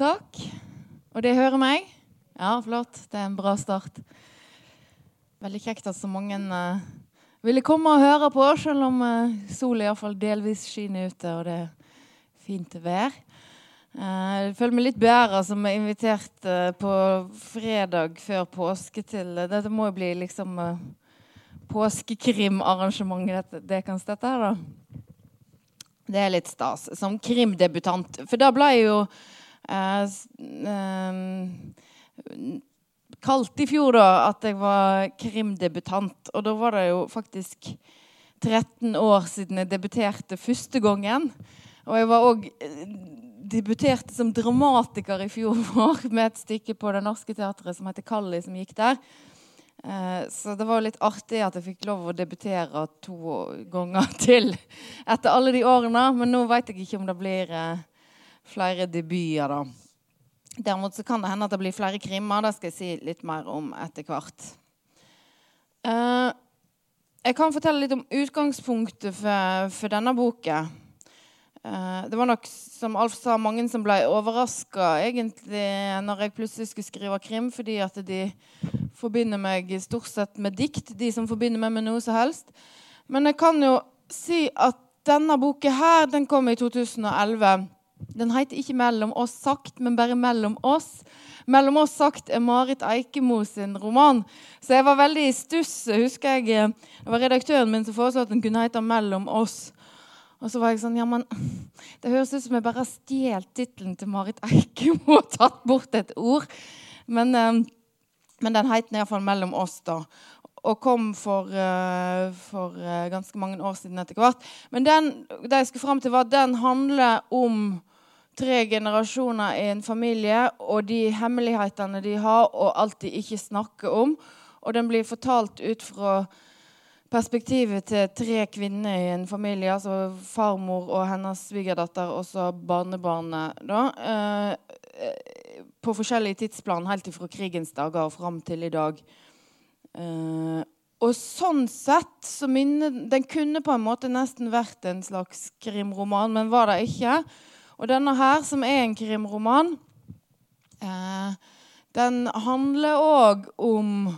takk. Og det hører meg? Ja, flott. Det er en bra start. Veldig kjekt at så mange uh, ville komme og høre på, selv om uh, sola iallfall delvis skinner ute og det er fint vær. Uh, jeg føler meg litt beæra som er invitert uh, på fredag før påske til Dette må jo bli liksom påskekrimarrangementet det, det kan stette her, da. Det er litt stas. Som krimdebutant. For da ble jeg jo eh, kalt i fjor da at jeg var krimdebutant. Og da var det jo faktisk 13 år siden jeg debuterte første gangen. Og jeg var òg eh, debuterte som dramatiker i fjor vår med et stykke på Det Norske Teatret som heter 'Kalli', som gikk der. Eh, så det var litt artig at jeg fikk lov å debutere to ganger til etter alle de årene. Men nå veit jeg ikke om det blir flere debuter, da. Derimot så kan det hende at det blir flere krimmer. Det skal jeg si litt mer om etter hvert. Uh, jeg kan fortelle litt om utgangspunktet for, for denne boka. Uh, det var nok, som Alf sa, mange som ble overraska egentlig når jeg plutselig skulle skrive krim, fordi at de forbinder meg stort sett med dikt, de som forbinder meg med noe som helst. Men jeg kan jo si at denne boka her, den kom i 2011. Den heter ikke 'Mellom oss sagt', men bare 'Mellom oss'. 'Mellom oss sagt' er Marit Eikemo sin roman. Så jeg var veldig i stuss. husker jeg, eh, Det var redaktøren min som foreslo at den kunne hete 'Mellom oss'. Og så var jeg sånn Ja, men det høres ut som jeg bare har stjålet tittelen til Marit Eikemo og tatt bort et ord. Men, eh, men den het iallfall 'Mellom oss', da og kom for, uh, for uh, ganske mange år siden etter hvert. Men den, det jeg skulle frem til var at den handler om tre generasjoner i en familie og de hemmelighetene de har, og alt de ikke snakker om. Og den blir fortalt ut fra perspektivet til tre kvinner i en familie. Altså farmor og hennes svigerdatter og så barnebarnet. da, eh, På forskjellige tidsplan helt fra krigens dager og fram til i dag. Eh, og sånn sett så minner Den kunne på en måte nesten vært en slags krimroman, men var det ikke. Og denne her, som er en krimroman, eh, den handler òg om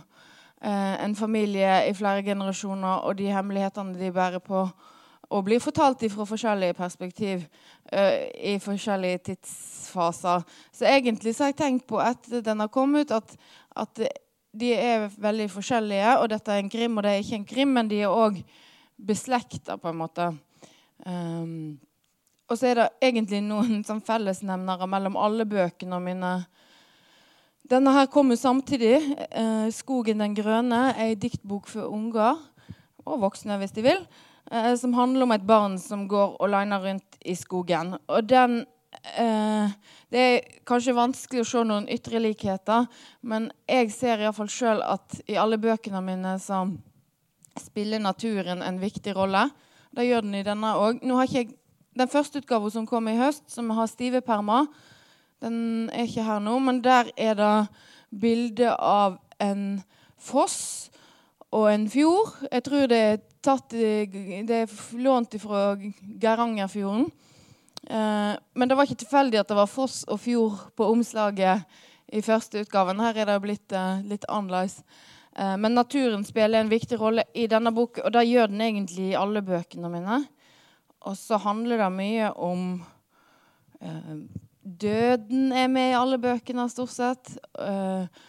eh, en familie i flere generasjoner og de hemmelighetene de bærer på, og blir fortalt fra forskjellige perspektiv eh, i forskjellige tidsfaser. Så egentlig så har jeg tenkt på etter den har kommet ut, at, at de er veldig forskjellige. Og dette er en krim, og det er ikke en krim, men de er òg beslekta, på en måte. Um, og så er det egentlig noen sånn fellesnevnere mellom alle bøkene mine. Denne her kommer samtidig. Eh, 'Skogen den grønne' er ei diktbok for unger, og voksne hvis de vil, eh, som handler om et barn som går og liner rundt i skogen. Og den eh, Det er kanskje vanskelig å se noen ytre likheter, men jeg ser iallfall sjøl at i alle bøkene mine så spiller naturen en viktig rolle. Det gjør den i denne òg. Nå har ikke jeg den første utgaven som kom i høst, som har stive permer, den er ikke her nå, men der er det bilde av en foss og en fjord. Jeg tror det er, tatt, det er lånt fra Geirangerfjorden. Eh, men det var ikke tilfeldig at det var foss og fjord på omslaget i første utgaven. Her er det blitt eh, litt annerledes. Eh, men naturen spiller en viktig rolle i denne boken, og det gjør den egentlig i alle bøkene mine. Og så handler det mye om eh, Døden er med i alle bøkene, stort sett. Eh,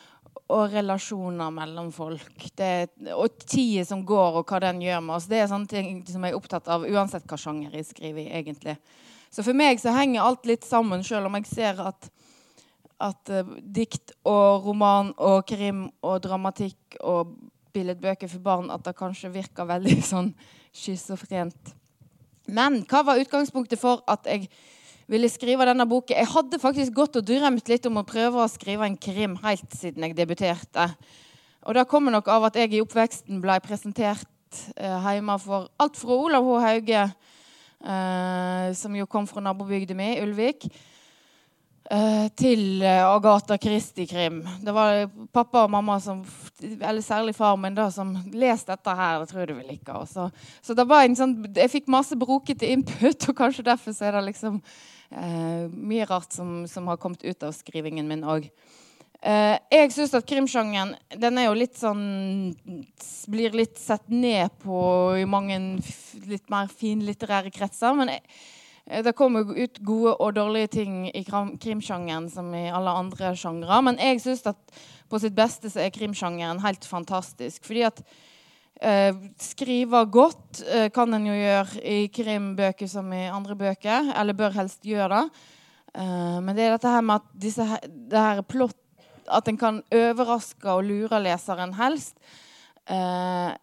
og relasjoner mellom folk. Det, og tida som går, og hva den gjør med oss. Det er sånne ting som jeg er opptatt av uansett hva sjanger jeg skriver i. egentlig. Så for meg så henger alt litt sammen, selv om jeg ser at, at uh, dikt og roman og krim og dramatikk og billedbøker for barn at det kanskje virker veldig sånn schizofrent. Men hva var utgangspunktet for at jeg ville skrive denne boka? Jeg hadde faktisk gått og drømt litt om å prøve å skrive en krim helt siden jeg debuterte. Og det kommer nok av at jeg i oppveksten ble presentert eh, hjemme for alt fra Olav H. Hauge, eh, som jo kom fra nabobygda mi, Ulvik, til eh, Agatha Christie-krim. Det var pappa og mamma, som, eller særlig far min, da, som leste dette her. Det tror du vil like. Så, så det var en sånn, jeg fikk masse brokete input, og kanskje derfor så er det liksom Eh, mye rart som, som, har kommet ut av skrivingen min òg. Eh, jeg syns at krimsjangeren den er jo litt sånn Blir litt sett ned på i mange litt mer finlitterære kretser. Men jeg, eh, det kommer ut gode og dårlige ting i krimsjangeren som i alle andre sjangre. Men jeg syns at på sitt beste så er krimsjangeren helt fantastisk. Fordi at Eh, skrive godt eh, kan en jo gjøre i krimbøker som i andre bøker. Eller bør helst gjøre det. Eh, men det er dette her med at disse, det her plott At en kan overraske og lure leseren helst. Eh,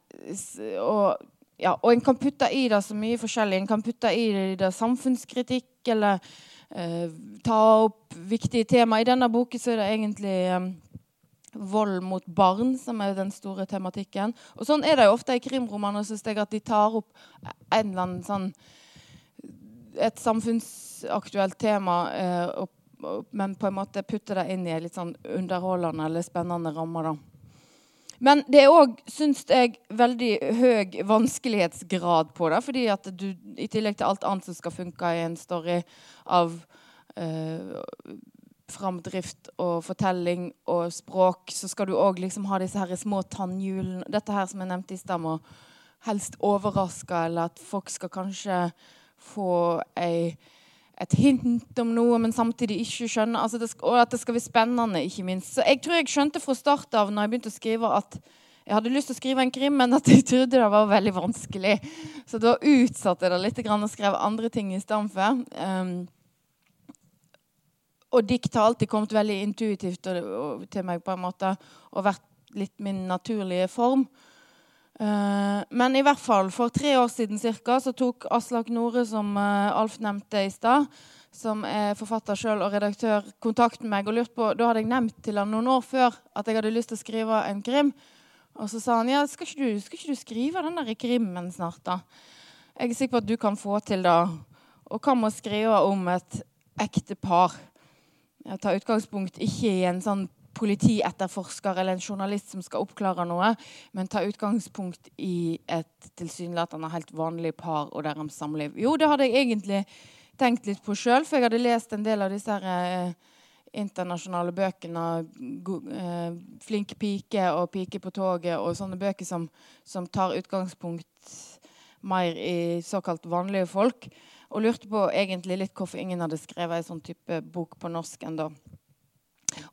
og, ja, og en kan putte i det så mye forskjellig. En kan putte i det samfunnskritikk eller eh, ta opp viktige tema. I denne boken så er det egentlig eh, vold mot barn, som er den store tematikken. Og sånn er det jo ofte i krimromaner, syns jeg, at de tar opp en eller annen sånn Et samfunnsaktuelt tema, eh, og, og, men på en måte putter det inn i en litt sånn underholdende eller spennende ramme. da. Men det er òg, syns jeg, veldig høy vanskelighetsgrad på det. fordi at du, i tillegg til alt annet som skal funke i en story av eh, framdrift og fortelling og språk, så skal du òg liksom ha disse her små tannhjulene. Dette her som jeg nevnte i stad, helst overraske, eller at folk skal kanskje få ei, et hint om noe, men samtidig ikke skjønne. Altså det, og at det skal være spennende, ikke minst. Så jeg tror jeg skjønte fra start av når jeg begynte å skrive, at jeg hadde lyst til å skrive en krim, men at jeg trodde det var veldig vanskelig. Så da utsatte jeg det litt og skrev andre ting i stedet for. Um, og dikt har alltid kommet veldig intuitivt til meg på en måte, og vært litt min naturlige form. Uh, men i hvert fall, for tre år siden cirka, så tok Aslak Nore, som uh, Alf nevnte i stad, som er forfatter sjøl og redaktør, kontakt med meg og lurt på Da hadde jeg nevnt til han noen år før at jeg hadde lyst til å skrive en krim. Og så sa han ja, skal ikke du, skal ikke du skrive den der krimmen snart, da? Jeg er sikker på at du kan få til det. Og hva med å skrive om et ekte par? Jeg tar utgangspunkt ikke i en sånn politietterforsker eller en journalist som skal oppklare noe, men ta utgangspunkt i et tilsynelatende helt vanlig par og deres samliv. Jo, det hadde jeg egentlig tenkt litt på sjøl, for jeg hadde lest en del av disse her, eh, internasjonale bøkene. Eh, 'Flink pike' og 'Pike på toget' og sånne bøker som, som tar utgangspunkt mer i såkalt vanlige folk. Og lurte på egentlig litt hvorfor ingen hadde skrevet en sånn type bok på norsk ennå.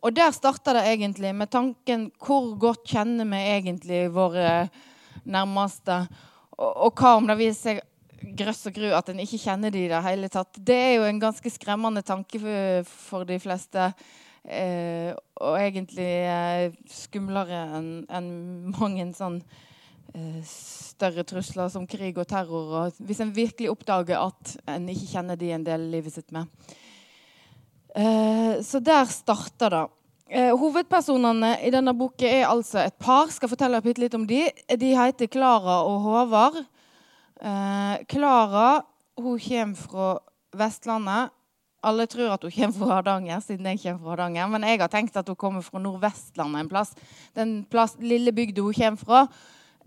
Og der starta det egentlig med tanken hvor godt kjenner vi egentlig våre nærmeste? Og, og hva om det viser seg grøss og gru at en ikke kjenner de i det hele tatt? Det er jo en ganske skremmende tanke for, for de fleste. Eh, og egentlig eh, skumlere enn en mange sånn Eh, større trusler som krig og terror. Og hvis en virkelig oppdager at en ikke kjenner de en del livet sitt med. Eh, så der starter det. Eh, hovedpersonene i denne boken er altså et par. Skal fortelle litt om de. De heter Klara og Håvard. Klara hun kommer fra Vestlandet. Alle tror at hun kommer fra Hardanger, siden jeg kommer fra Hardanger. Men jeg har tenkt at hun kommer fra Nordvestlandet en plass. Den plass, lille bygda hun kommer fra,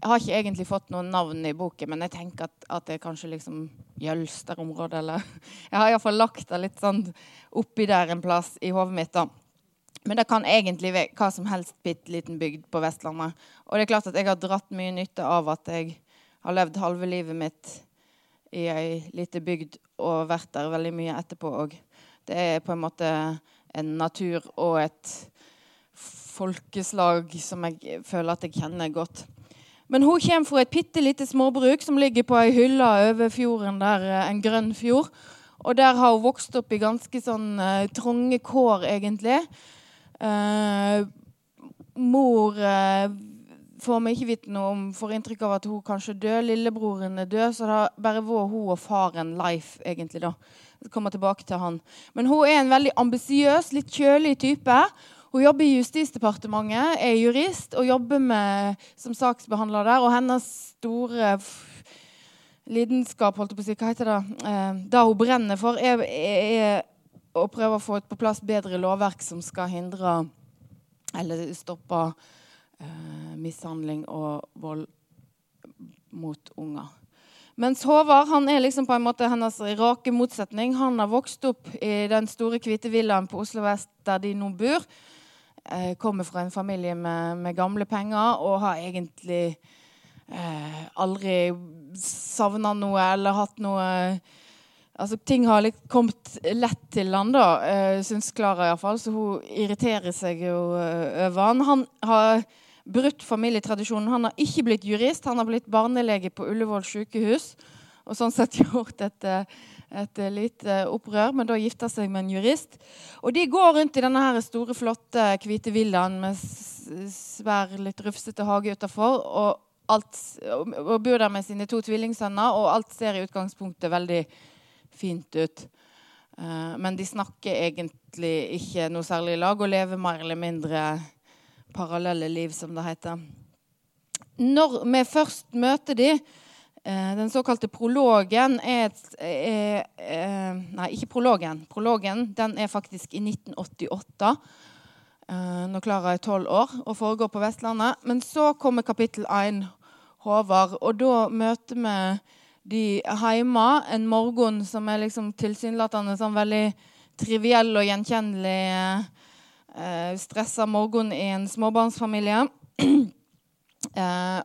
jeg har ikke egentlig fått noen navn i boken, men jeg tenker at, at det er kanskje liksom Jølster-området, eller Jeg har iallfall lagt det litt sånn oppi der en plass i hodet mitt, da. Men det kan egentlig være hva som helst bitte liten bygd på Vestlandet. Og det er klart at jeg har dratt mye nytte av at jeg har levd halve livet mitt i ei lita bygd og vært der veldig mye etterpå òg. Det er på en måte en natur og et folkeslag som jeg føler at jeg kjenner godt. Men hun kommer fra et bitte lite småbruk som ligger på ei hylle over fjorden, der, eh, en grønn fjord. Og der har hun vokst opp i ganske sånn uh, trange kår, egentlig. Uh, mor uh, får vi ikke vite noe om, får inntrykk av at hun kanskje dør. Lillebroren er død, så det har bare vært hun og faren Leif, egentlig. da. Kommer tilbake til han. Men hun er en veldig ambisiøs, litt kjølig type. Hun jobber i Justisdepartementet, er jurist og jobber med, som saksbehandler der. Og hennes store lidenskap, holdt jeg på å si, hva heter det, eh, det hun brenner for, er, er, å prøve å få på plass bedre lovverk som skal hindre eller stoppe eh, mishandling og vold mot unger. Mens Håvard han er liksom på en måte hennes rake motsetning. Han har vokst opp i den store, hvite villaen på Oslo vest der de nå bor. Eh, kommer fra en familie med, med, gamle penger og har egentlig eh, aldri savna noe eller hatt noe Altså, ting har litt kommet lett til han, da, eh, syns Klara iallfall. Så hun irriterer seg jo uh, over han. Han har brutt familietradisjonen. Han har ikke blitt jurist, han har blitt barnelege på Ullevål sykehus. Og sånn sett gjort et, et lite opprør, men da gifta seg med en jurist. Og de går rundt i denne her store, flotte, hvite villaen med svær, litt rufsete hage utafor. Og, og bor der med sine to tvillingsønner, og alt ser i utgangspunktet veldig fint ut. Uh, men de snakker egentlig ikke noe særlig i lag og lever mer eller mindre parallelle liv, som det heter. Når vi først møter de, uh, den såkalte prologen er, er, er, Nei, ikke prologen. Prologen den er faktisk i 1988. Nå Klara er tolv år og foregår på Vestlandet. Men så kommer kapittel 1, Håvard, og da møter vi de hjemme en morgen som er liksom tilsynelatende sånn veldig triviell og gjenkjennelig eh, stressa morgen i en småbarnsfamilie. eh,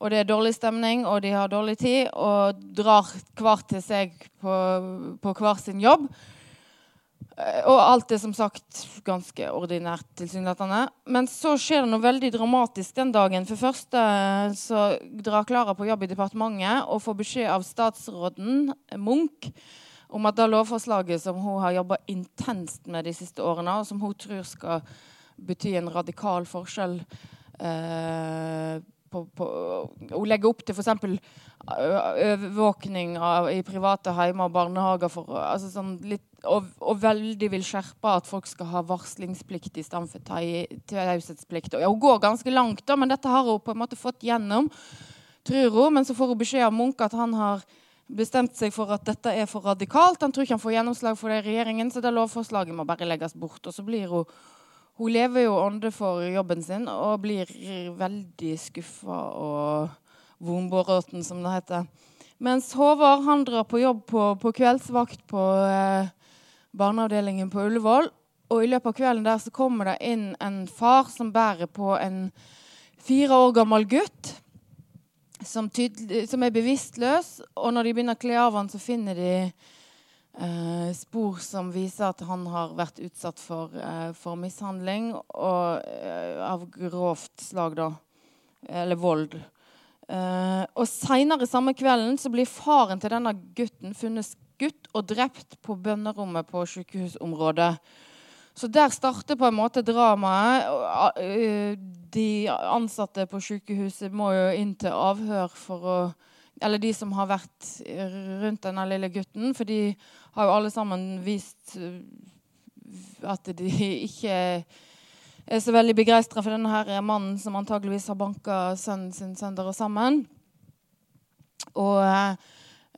og det er dårlig stemning, og de har dårlig tid og drar hver til seg på, på hver sin jobb. Eh, og alt er som sagt ganske ordinært tilsynelatende. Men så skjer det noe veldig dramatisk den dagen. For først så drar Klara på jobb i departementet og får beskjed av statsråden Munch om at det lovforslaget som hun har jobba intenst med de siste årene, og som hun tror skal bety en radikal forskjell eh, på, på, Hun legger opp til f.eks. overvåkning i private heimer og barnehager for, altså sånn litt og, og, veldig vil skjerpe at folk skal ha varslingsplikt i stedet for taushetsplikt. Ja, hun går ganske langt, da, men dette har hun på en måte fått gjennom. tror hun, Men så får hun beskjed av Munch at han har bestemt seg for at dette er for radikalt. Han tror ikke han får gjennomslag for det i regjeringen, så det lovforslaget må bare legges bort. Og så blir hun Hun lever jo ånde for jobben sin og blir veldig skuffa og vombåråten, som det heter. Mens Håvard han drar på jobb på, på kveldsvakt på eh, barneavdelingen på Ullevål. Og i løpet av kvelden der så kommer det inn en far som bærer på en fire år gammel gutt. Som, tydelig, som er bevisstløs. Og når de begynner å kle av han, så finner de eh, spor som viser at han har vært utsatt for, eh, for mishandling og, eh, av grovt slag, da. Eller vold. Uh, og Seinere samme kvelden så blir faren til denne gutten funnet skutt og drept på bønnerommet på sykehusområdet. Så der starter på en måte dramaet. Eh, de ansatte på sykehuset må jo inn til avhør for å Eller de som har vært rundt denne lille gutten. For de har jo alle sammen vist eh, at de ikke er så veldig begeistra for denne her mannen som antageligvis har banka sønnen sin sønder og sammen. Og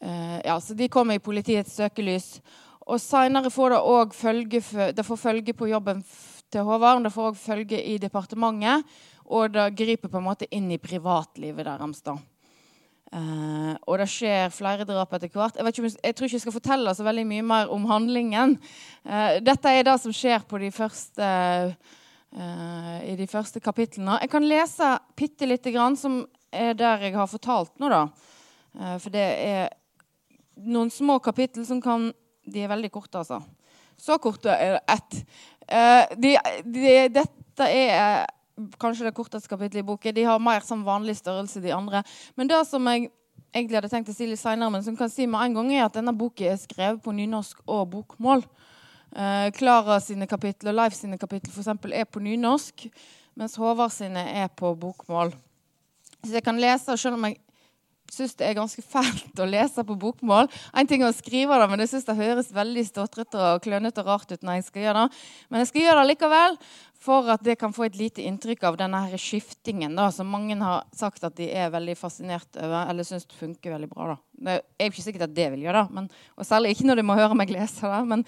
Eh, ja, så de kommer i politiets søkelys. Og Seinere får det òg følge, følge på jobben til Håvard. Det får òg følge i departementet. Og det griper på en måte inn i privatlivet deres. da. Uh, og det skjer flere drap etter hvert. Jeg, ikke, jeg, tror ikke jeg skal fortelle så veldig mye mer om handlingen. Uh, dette er det som skjer de første, uh, i de første kapitlene. Jeg kan lese bitte lite grann, som er der jeg har fortalt nå, da. for det er noen små kapittel som kan De er veldig korte, altså. Så korte er det ett. De, de, dette er kanskje det korteste kapittelet i boken. De har mer sånn vanlig størrelse, de andre. Men det som jeg egentlig hadde tenkt å si litt senere, men som kan si med en gang, er at denne boken er skrevet på nynorsk og bokmål. Klara eh, sine kapittel og Leif sine kapittel for eksempel, er på nynorsk, mens Håvard sine er på bokmål. Så jeg kan lese, selv om jeg syns det er ganske fælt å lese på bokmål. En ting er å skrive det, men jeg syns det høres veldig stotrete og klønete og rart ut når jeg skal gjøre det. Men jeg skal gjøre det likevel for at det kan få et lite inntrykk av denne her skiftingen da, som mange har sagt at de er veldig fascinert over, eller syns funker veldig bra. da. Det er ikke sikkert at det vil gjøre det, men, og særlig ikke når de må høre meg lese det. Men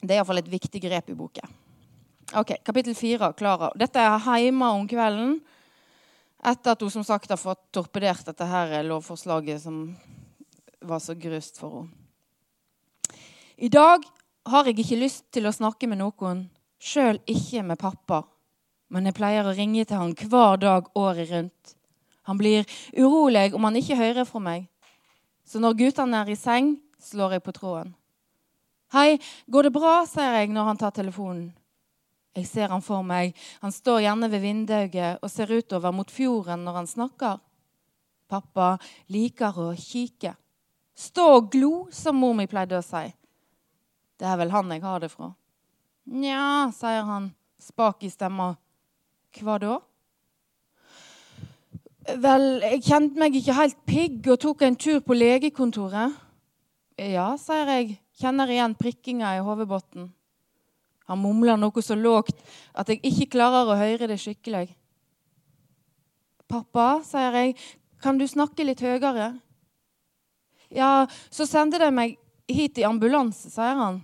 det er iallfall et viktig grep i boken. Ok, Kapittel fire. Klara. Dette er hjemme om kvelden. Etter at hun som sagt har fått torpedert dette her lovforslaget som var så grust for henne. I dag har jeg ikke lyst til å snakke med noen, sjøl ikke med pappa. Men jeg pleier å ringe til han hver dag året rundt. Han blir urolig om han ikke hører fra meg. Så når guttene er i seng, slår jeg på tråden. Hei, går det bra? sier jeg når han tar telefonen. Jeg ser han for meg. Han står gjerne ved vinduet og ser utover mot fjorden når han snakker. Pappa liker å kikke. Stå og glo, som mor mi pleide å si. Det er vel han jeg har det fra. Nja, sier han, spak i stemma. Hva da? Vel, jeg kjente meg ikke helt pigg og tok en tur på legekontoret. Ja, sier jeg, kjenner igjen prikkinga i hodebunnen. Han mumler noe så lågt at jeg ikke klarer å høre det skikkelig. Pappa, sier jeg, kan du snakke litt høyere? Ja, så sender de meg hit i ambulanse, sier han.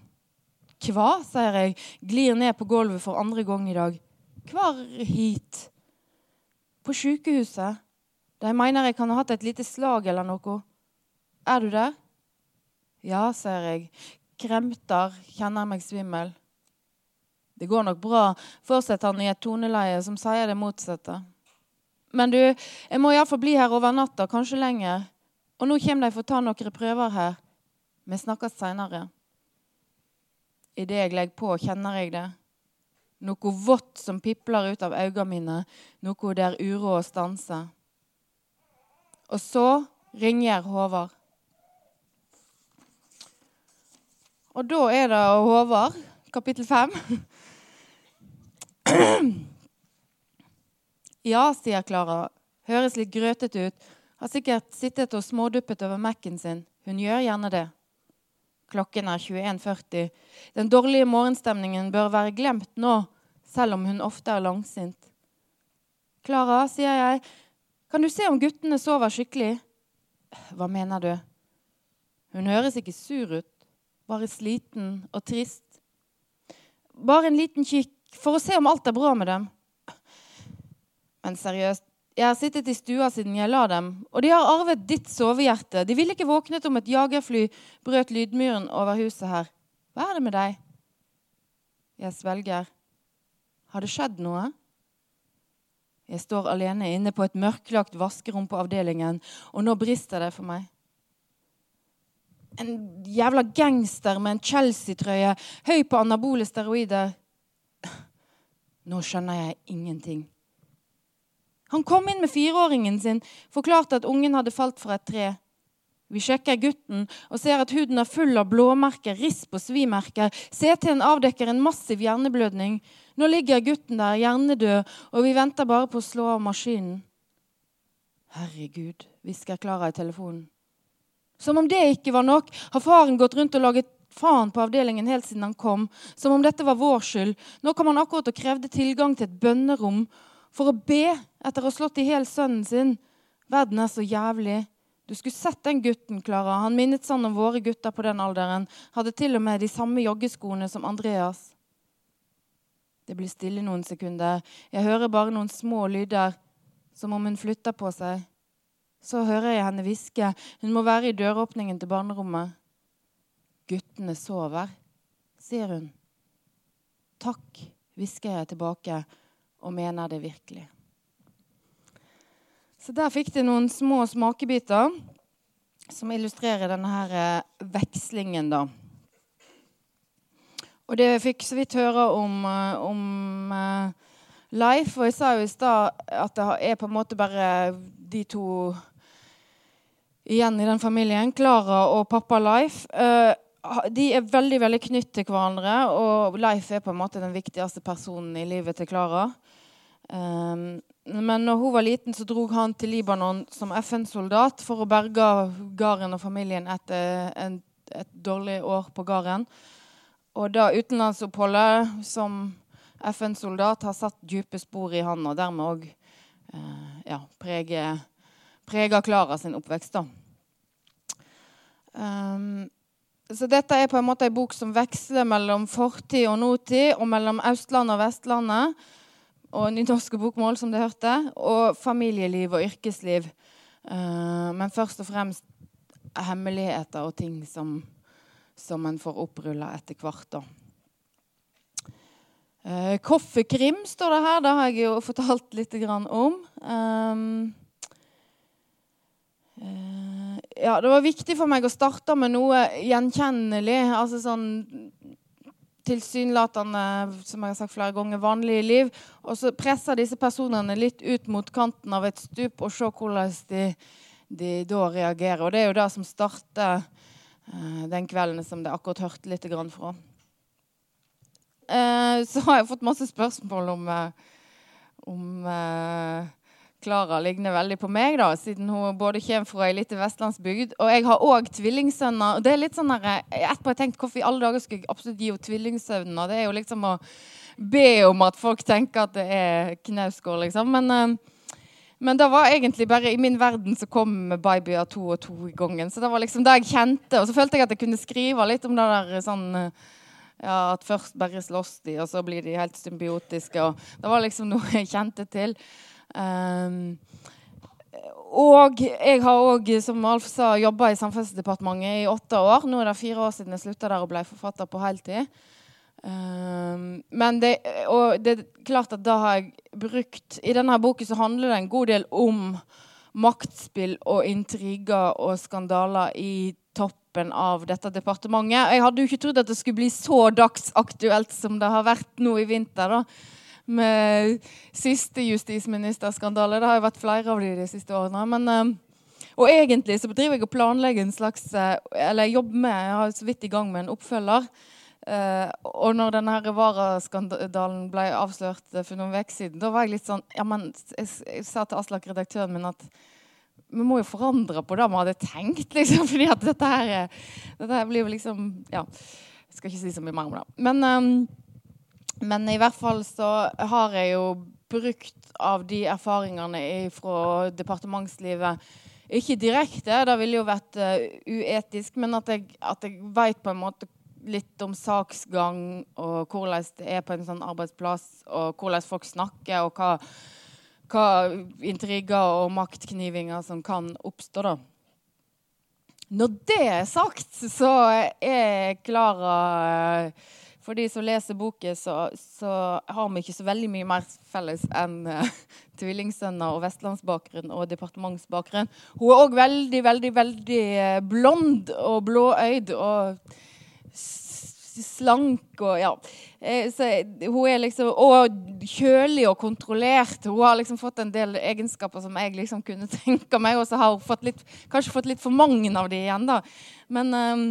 Hva, sier jeg, glir ned på gulvet for andre gang i dag. 'Hvor hit? På sykehuset. De mener jeg kan ha hatt et lite slag eller noe. Er du der? Ja, sier jeg. Kremter, kjenner meg svimmel. Det går nok bra, fortsetter han i et toneleie som sier det motsatte. Men du, jeg må iallfall bli her over natta, kanskje lenger. Og nå kommer de for å ta noen prøver her. Vi snakkes seinere. Idet jeg legger på, kjenner jeg det. Noe vått som pipler ut av øynene mine, noe der uro stanser. stanse. Og så ringer Håvard. Og da er det Håvard, kapittel fem. Ja, sier Klara. Høres litt grøtete ut. Har sikkert sittet og småduppet over Mac-en sin. Hun gjør gjerne det. Klokken er 21.40. Den dårlige morgenstemningen bør være glemt nå, selv om hun ofte er langsint. Klara, sier jeg, kan du se om guttene sover skikkelig? Hva mener du? Hun høres ikke sur ut, bare sliten og trist. Bare en liten kikk for å se om alt er bra med dem. Men seriøst, jeg har sittet i stua siden jeg la dem, og de har arvet ditt sovehjerte. De ville ikke våknet om et jagerfly brøt lydmuren over huset her. Hva er det med deg? Jeg svelger. Har det skjedd noe? Jeg står alene inne på et mørklagt vaskerom på avdelingen, og nå brister det for meg. En jævla gangster med en Chelsea-trøye, høy på anabole steroider. Nå skjønner jeg ingenting. Han kom inn med fireåringen sin, forklarte at ungen hadde falt fra et tre. Vi sjekker gutten og ser at huden er full av blåmerker, risp og svimerker. CT-en avdekker en massiv hjerneblødning. Nå ligger gutten der hjernedød, og vi venter bare på å slå av maskinen. Herregud, hvisker Klara i telefonen. Som om det ikke var nok, har faren gått rundt og laget faen på avdelingen helt siden han kom, som om dette var vår skyld. Nå kom han akkurat og krevde tilgang til et bønnerom for å be etter å ha slått i hjel sønnen sin. Verden er så jævlig. Du skulle sett den gutten, Klara. Han minnet sånn om våre gutter på den alderen. Hadde til og med de samme joggeskoene som Andreas. Det blir stille noen sekunder. Jeg hører bare noen små lyder, som om hun flytter på seg. Så hører jeg henne hviske. Hun må være i døråpningen til barnerommet. Guttene sover, sier hun. Takk, hvisker jeg tilbake og mener det virkelig. Så der fikk de noen små smakebiter som illustrerer denne her eh, vekslingen, da. Og det fikk så vidt høre om, eh, om uh, Leif. Og jeg sa jo i stad at det er på en måte bare de to igjen i den familien. Klara og pappa Leif. De er veldig veldig knytt til hverandre, og Leif er på en måte den viktigste personen i livet til Klara. Um, men når hun var liten, så dro han til Libanon som FN-soldat for å berge gården og familien etter en, et dårlig år på gården. Og da utenlandsoppholdet som FN-soldat har satt dype spor i han, og dermed òg uh, ja, preger Klara sin oppvekst. da. Um, så dette er på en måte en bok som veksler mellom fortid og nåtid, og mellom Østlandet og Vestlandet. og nynorske bokmål, som det hørte. Og familieliv og yrkesliv. Uh, men først og fremst hemmeligheter og ting som, som en får opprulla etter hvert. da. Uh, Koffekrim står det her. Det har jeg jo fortalt litt om. Um, ja, det var viktig for meg å starte med noe gjenkjennelig. Altså sånn tilsynelatende, som jeg har sagt flere ganger, vanlige liv. Og så presser disse personene litt ut mot kanten av et stup og se hvordan de, de da reagerer. Og det er jo det som starter uh, den kvelden som det akkurat hørte litt fra. Uh, så har jeg fått masse spørsmål om, uh, om Klara ligner veldig på meg, da, siden hun både kommer fra ei lita vestlandsbygd. Og jeg har òg tvillingsønner. og det er litt sånn der, Etterpå har jeg tenkt hvorfor i alle dager skulle jeg absolutt gi henne tvillingsønner. Det er jo liksom å be om at folk tenker at det er Knausgård, liksom. Men, uh, men det var egentlig bare i min verden så kom babyer to og to i gangen. Så det var liksom det jeg kjente. Og så følte jeg at jeg kunne skrive litt om det der sånn ja, At først bare slåss de, og så blir de helt symbiotiske. Og det var liksom noe jeg kjente til. Um, og jeg har òg, som Alf sa, jobba i Samferdselsdepartementet i åtte år. Nå er det fire år siden jeg slutta der og ble forfatter på heltid. Um, men det, og det er klart at da har jeg brukt I denne boken så handler det en god del om maktspill og intriger og skandaler i toppen av dette departementet. Jeg hadde jo ikke trodd at det skulle bli så dagsaktuelt som det har vært nå i vinter. da med siste justisministerskandale. Det har jo vært flere av de de siste årene. Men, uh, og egentlig så bedriver jeg og planlegger en slags uh, Eller jeg jobber med, jeg har så vidt i gang med en oppfølger. Uh, og når denne Vara-skandalen ble avslørt for noen uker siden, da var jeg litt sånn ja, men, jeg, jeg sa til Aslak, redaktøren min, at vi må jo forandre på det vi hadde tenkt. liksom, fordi at dette her, dette her blir jo liksom Ja. Jeg skal ikke si så mye mer om det. Men um, men i hvert fall så har jeg jo brukt av de erfaringene fra departementslivet Ikke direkte, det ville jo vært uh, uetisk, men at jeg, at jeg veit på en måte litt om saksgang og hvordan det er på en sånn arbeidsplass, og hvordan folk snakker, og hva, hva intriger og maktknivinger som kan oppstå, da. Når det er sagt, så er Klara uh, for de som leser boken, så, så, har vi ikke så veldig mye mer felles enn uh, tvillingsønner og vestlandsbakgrunn og departementsbakgrunn. Hun er òg veldig, veldig, veldig uh, blond og blåøyd og slank og ja. Eh, så hun er liksom Og kjølig og kontrollert. Hun har liksom fått en del egenskaper som jeg liksom kunne tenke meg, og så har hun fått litt, kanskje fått litt for mange av de igjen, da. Men um,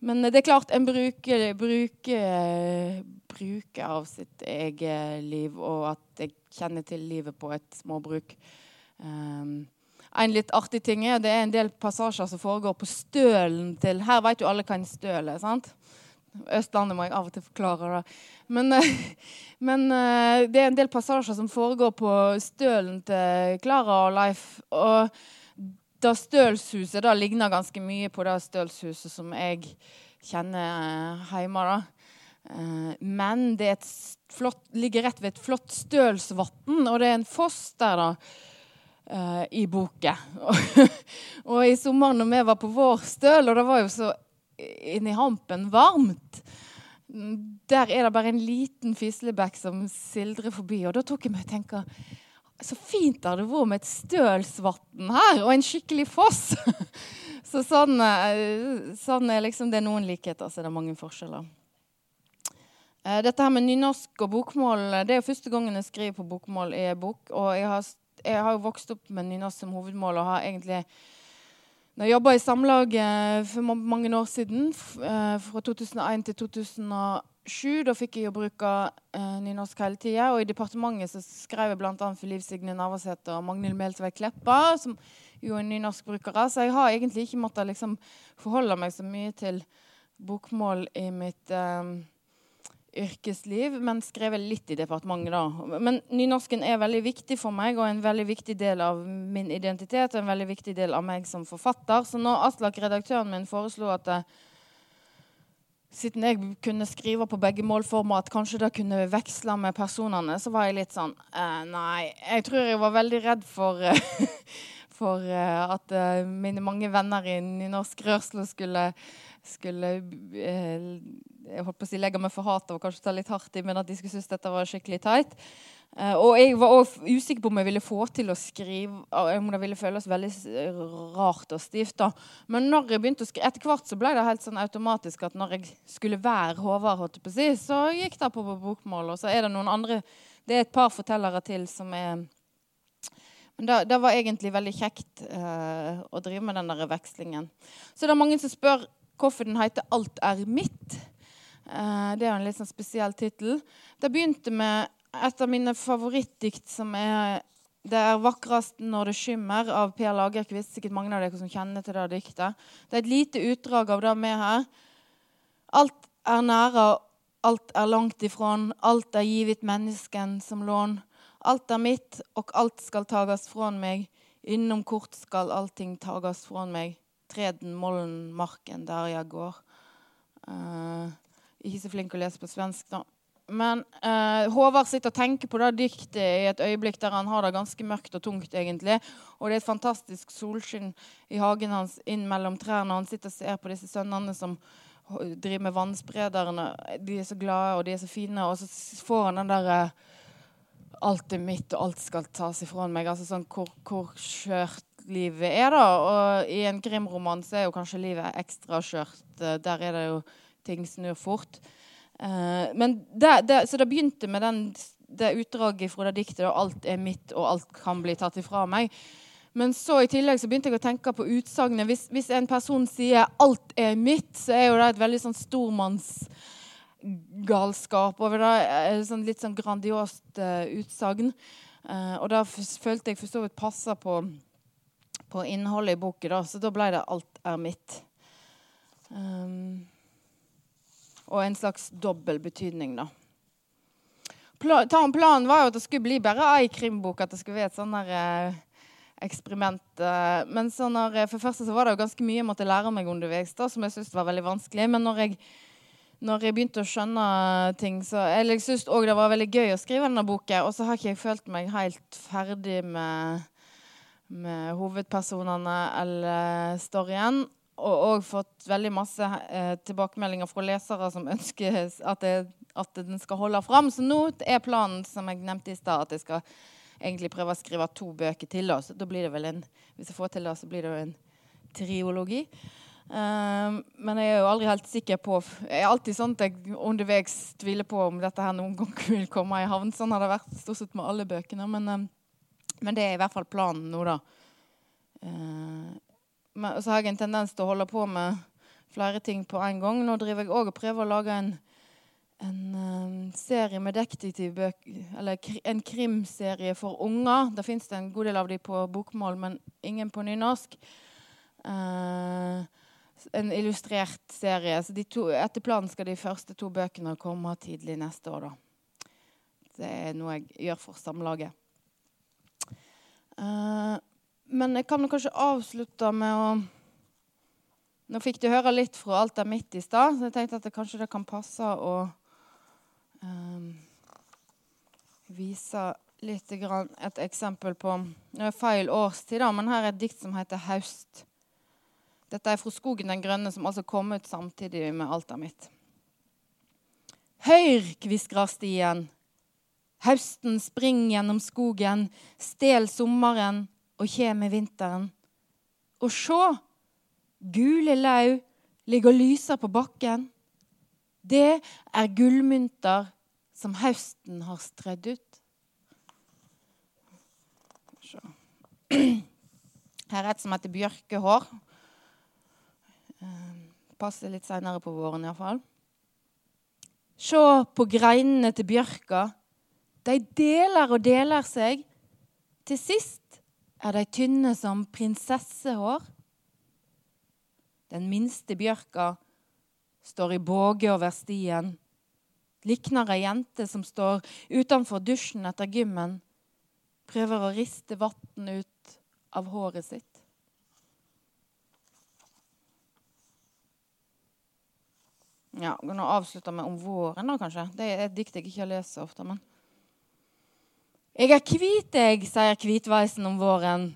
men det er klart en bruker, bruker, bruker, av sitt eget liv, og at jeg kjenner til livet på et småbruk. Um, en litt artig ting er det er en del passasjer som foregår på stølen til Her vet jo alle hva en støl er. sant? Østlandet må jeg av og til forklare. det. Men, men, eh, det er en del passasjer som foregår på stølen til Klara og Leif. Og det stølshuset da ligner ganske mye på det stølshuset som jeg kjenner uh, hjemme. da. Uh, men det flott, ligger rett ved et flott stølsvann, og det er en foss der da, uh, i boken. og i sommer når vi var på vår støl, og det var jo så inni hampen varmt Der er det bare en liten fislebekk som sildrer forbi, og da tok jeg meg og tenkte så fint det hadde vært med et stølsvann her, og en skikkelig foss. så sånn, eh, sånn, er liksom Det er noen likheter, så det er mange forskjeller. Eh, dette her med nynorsk og bokmål det er jo første gangen jeg skriver på bokmål i en bok. Og jeg har, jeg har jo vokst opp med nynorsk som hovedmål og har egentlig når jeg jobba i Samlaget for mange år siden, eh, fra 2001 til 2000 sju. Da fikk jeg jo bruke eh, nynorsk hele tida. Og i departementet så skrev jeg bl.a. for Liv Signe Navarsete og Magnhild Melsveig Kleppa, som jo er nynorskbrukere. Så jeg har egentlig ikke måttet liksom, forholde meg så mye til bokmål i mitt eh, yrkesliv, men skrevet litt i departementet, da. Men nynorsken er veldig viktig for meg og en veldig viktig del av min identitet og en veldig viktig del av meg som forfatter. Så når Aslak, redaktøren min, foreslo at uh, siden jeg kunne skrive på begge målformer, at kanskje det kunne veksle med personene, så var jeg litt sånn eh, Nei. Jeg tror jeg var veldig redd for, for eh, at eh, mine mange venner i nynorsk rørsle skulle, skulle eh, jeg holdt på å si legge meg for hat og kanskje ta litt hardt i, men at de skulle synes dette var skikkelig teit. Uh, og jeg var også usikker på om jeg ville få til å skrive om det ville føles veldig rart og stivt. da. Men når jeg begynte å skrive, etter hvert så ble det helt sånn automatisk at når jeg skulle være Håvard, så gikk det på, bokmål. Og så er det noen andre Det er et par fortellere til som er men det var egentlig veldig kjekt eh, å drive med den der vekslingen. Så det er mange som spør hvorfor den heter 'Alt er mitt'. Eh, det er jo en litt sånn spesiell tittel. Det begynte med et av mine favorittdikt som er 'Det er vakrest når det skimmer' av Per Lagerkvist. Sikkert mange av dere som kjenner til det diktet. Det er et lite utdrag av det med her. Alt er nære, alt er langt ifrån. Alt er givet mennesken som lån. Alt er mitt, og alt skal tagas fra meg. Innom kort skal allting tagas fra meg. Treden, mollen, marken, der jeg går. Uh, ikke så flink å lese på svensk, da. Men eh, Håvard sitter og tenker på det diktet i et øyeblikk der han har det ganske mørkt og tungt. egentlig. Og det er et fantastisk solskinn i hagen hans inn mellom trærne. Han sitter og ser på disse sønnene som driver med vannsprederne. De er så glade, og de er så fine. Og så får han den derre eh, Alt er mitt, og alt skal tas ifra meg. Altså sånn hvor, hvor skjørt livet er, da. Og i en krimroman så er jo kanskje livet ekstra skjørt. Eh, der er det jo ting snur fort. Uh, men det, det, så det begynte med den, det utdraget fra det diktet og 'alt er mitt, og alt kan bli tatt ifra meg'. Men så i tillegg så begynte jeg å tenke på utsagnet. Hvis, hvis, en person sier 'alt er mitt', så er jo det et veldig sånn stormannsgalskap over det. Et sånn, litt sånn grandiost uh, utsagn. Uh, og da følte jeg for så vidt passa på, på innholdet i boken, da. så da ble det 'alt er mitt'. Um, og en slags dobbel betydning, da. Planen var jo at det skulle bli bare ei krimbok, at det skulle være et sånn der, eh, eksperiment. Eh, men så når, eh, for første så var det jo ganske mye jeg måtte lære meg underveis, da, som jeg syntes var veldig vanskelig. Men når jeg, når jeg begynte å skjønne ting, så jeg syntes òg det var veldig gøy å skrive denne boka. Og så har ikke jeg følt meg helt ferdig med, med hovedpersonene eller storyen og og fått veldig masse eh, tilbakemeldinger fra lesere som ønsker at, det, at, den skal holde fram. Så nå er planen som jeg nevnte i stad, at jeg skal egentlig prøve å skrive to bøker til. Så da blir det vel en, hvis jeg får til det, så blir det jo en triologi. Um, men jeg er jo aldri helt sikker på Jeg er alltid sånn at jeg underveis tviler på om dette her noen gang vil komme i havn. Sånn har det vært stort sett med alle bøkene. Men, um, men det er i hvert fall planen nå, da. Uh, men så har jeg en tendens til å holde på med flere ting på en gang. Nå driver jeg òg og prøver å lage en, en um, serie med detektivbøker Eller en krimserie for unger. Det fins en god del av dem på bokmål, men ingen på nynorsk. Uh, en illustrert serie. Så to, etter planen skal de første to bøkene komme tidlig neste år. Da. Det er noe jeg gjør for Samlaget. Uh, men jeg kan kanskje avslutte med å Nå fikk du høre litt fra alt der midt i stad, så jeg tenkte at det kanskje det kan passe å um, vise litt et eksempel på Nå er feil årstid, da, men her er et dikt som heter 'Haust'. Dette er fra 'Skogen den grønne', som altså kom ut samtidig med 'Alt er mitt'. Høyr, kviskrer stien. Hausten springer gjennom skogen, stel sommeren og kjem med vinteren. Og sjå, gule lau ligger og lyser på bakken. Det er gullmynter som høsten har strødd ut. Her er et som heter bjørkehår. Eh, passer litt seinere på våren iallfall. Se på greinene til bjørka. De deler og deler seg. Til sist er de tynne som prinsessehår. Den minste bjørka står i båge over stien. Likner ei jente som står utenfor dusjen etter gymmen. Prøver å riste vann ut av håret sitt. Ja, Nå avslutter vi om våren, da, kanskje. Det er et dikt jeg ikke leser så ofte. men... Jeg er hvit, jeg, sier hvitveisen om våren.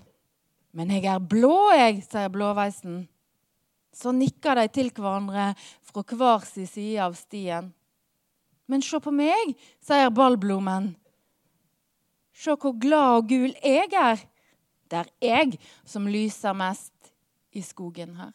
Men jeg er blå, jeg, sier blåveisen. Så nikker de til hverandre fra hver sin side av stien. Men se på meg, sier ballblommen. Se hvor glad og gul jeg er. Det er jeg som lyser mest i skogen her.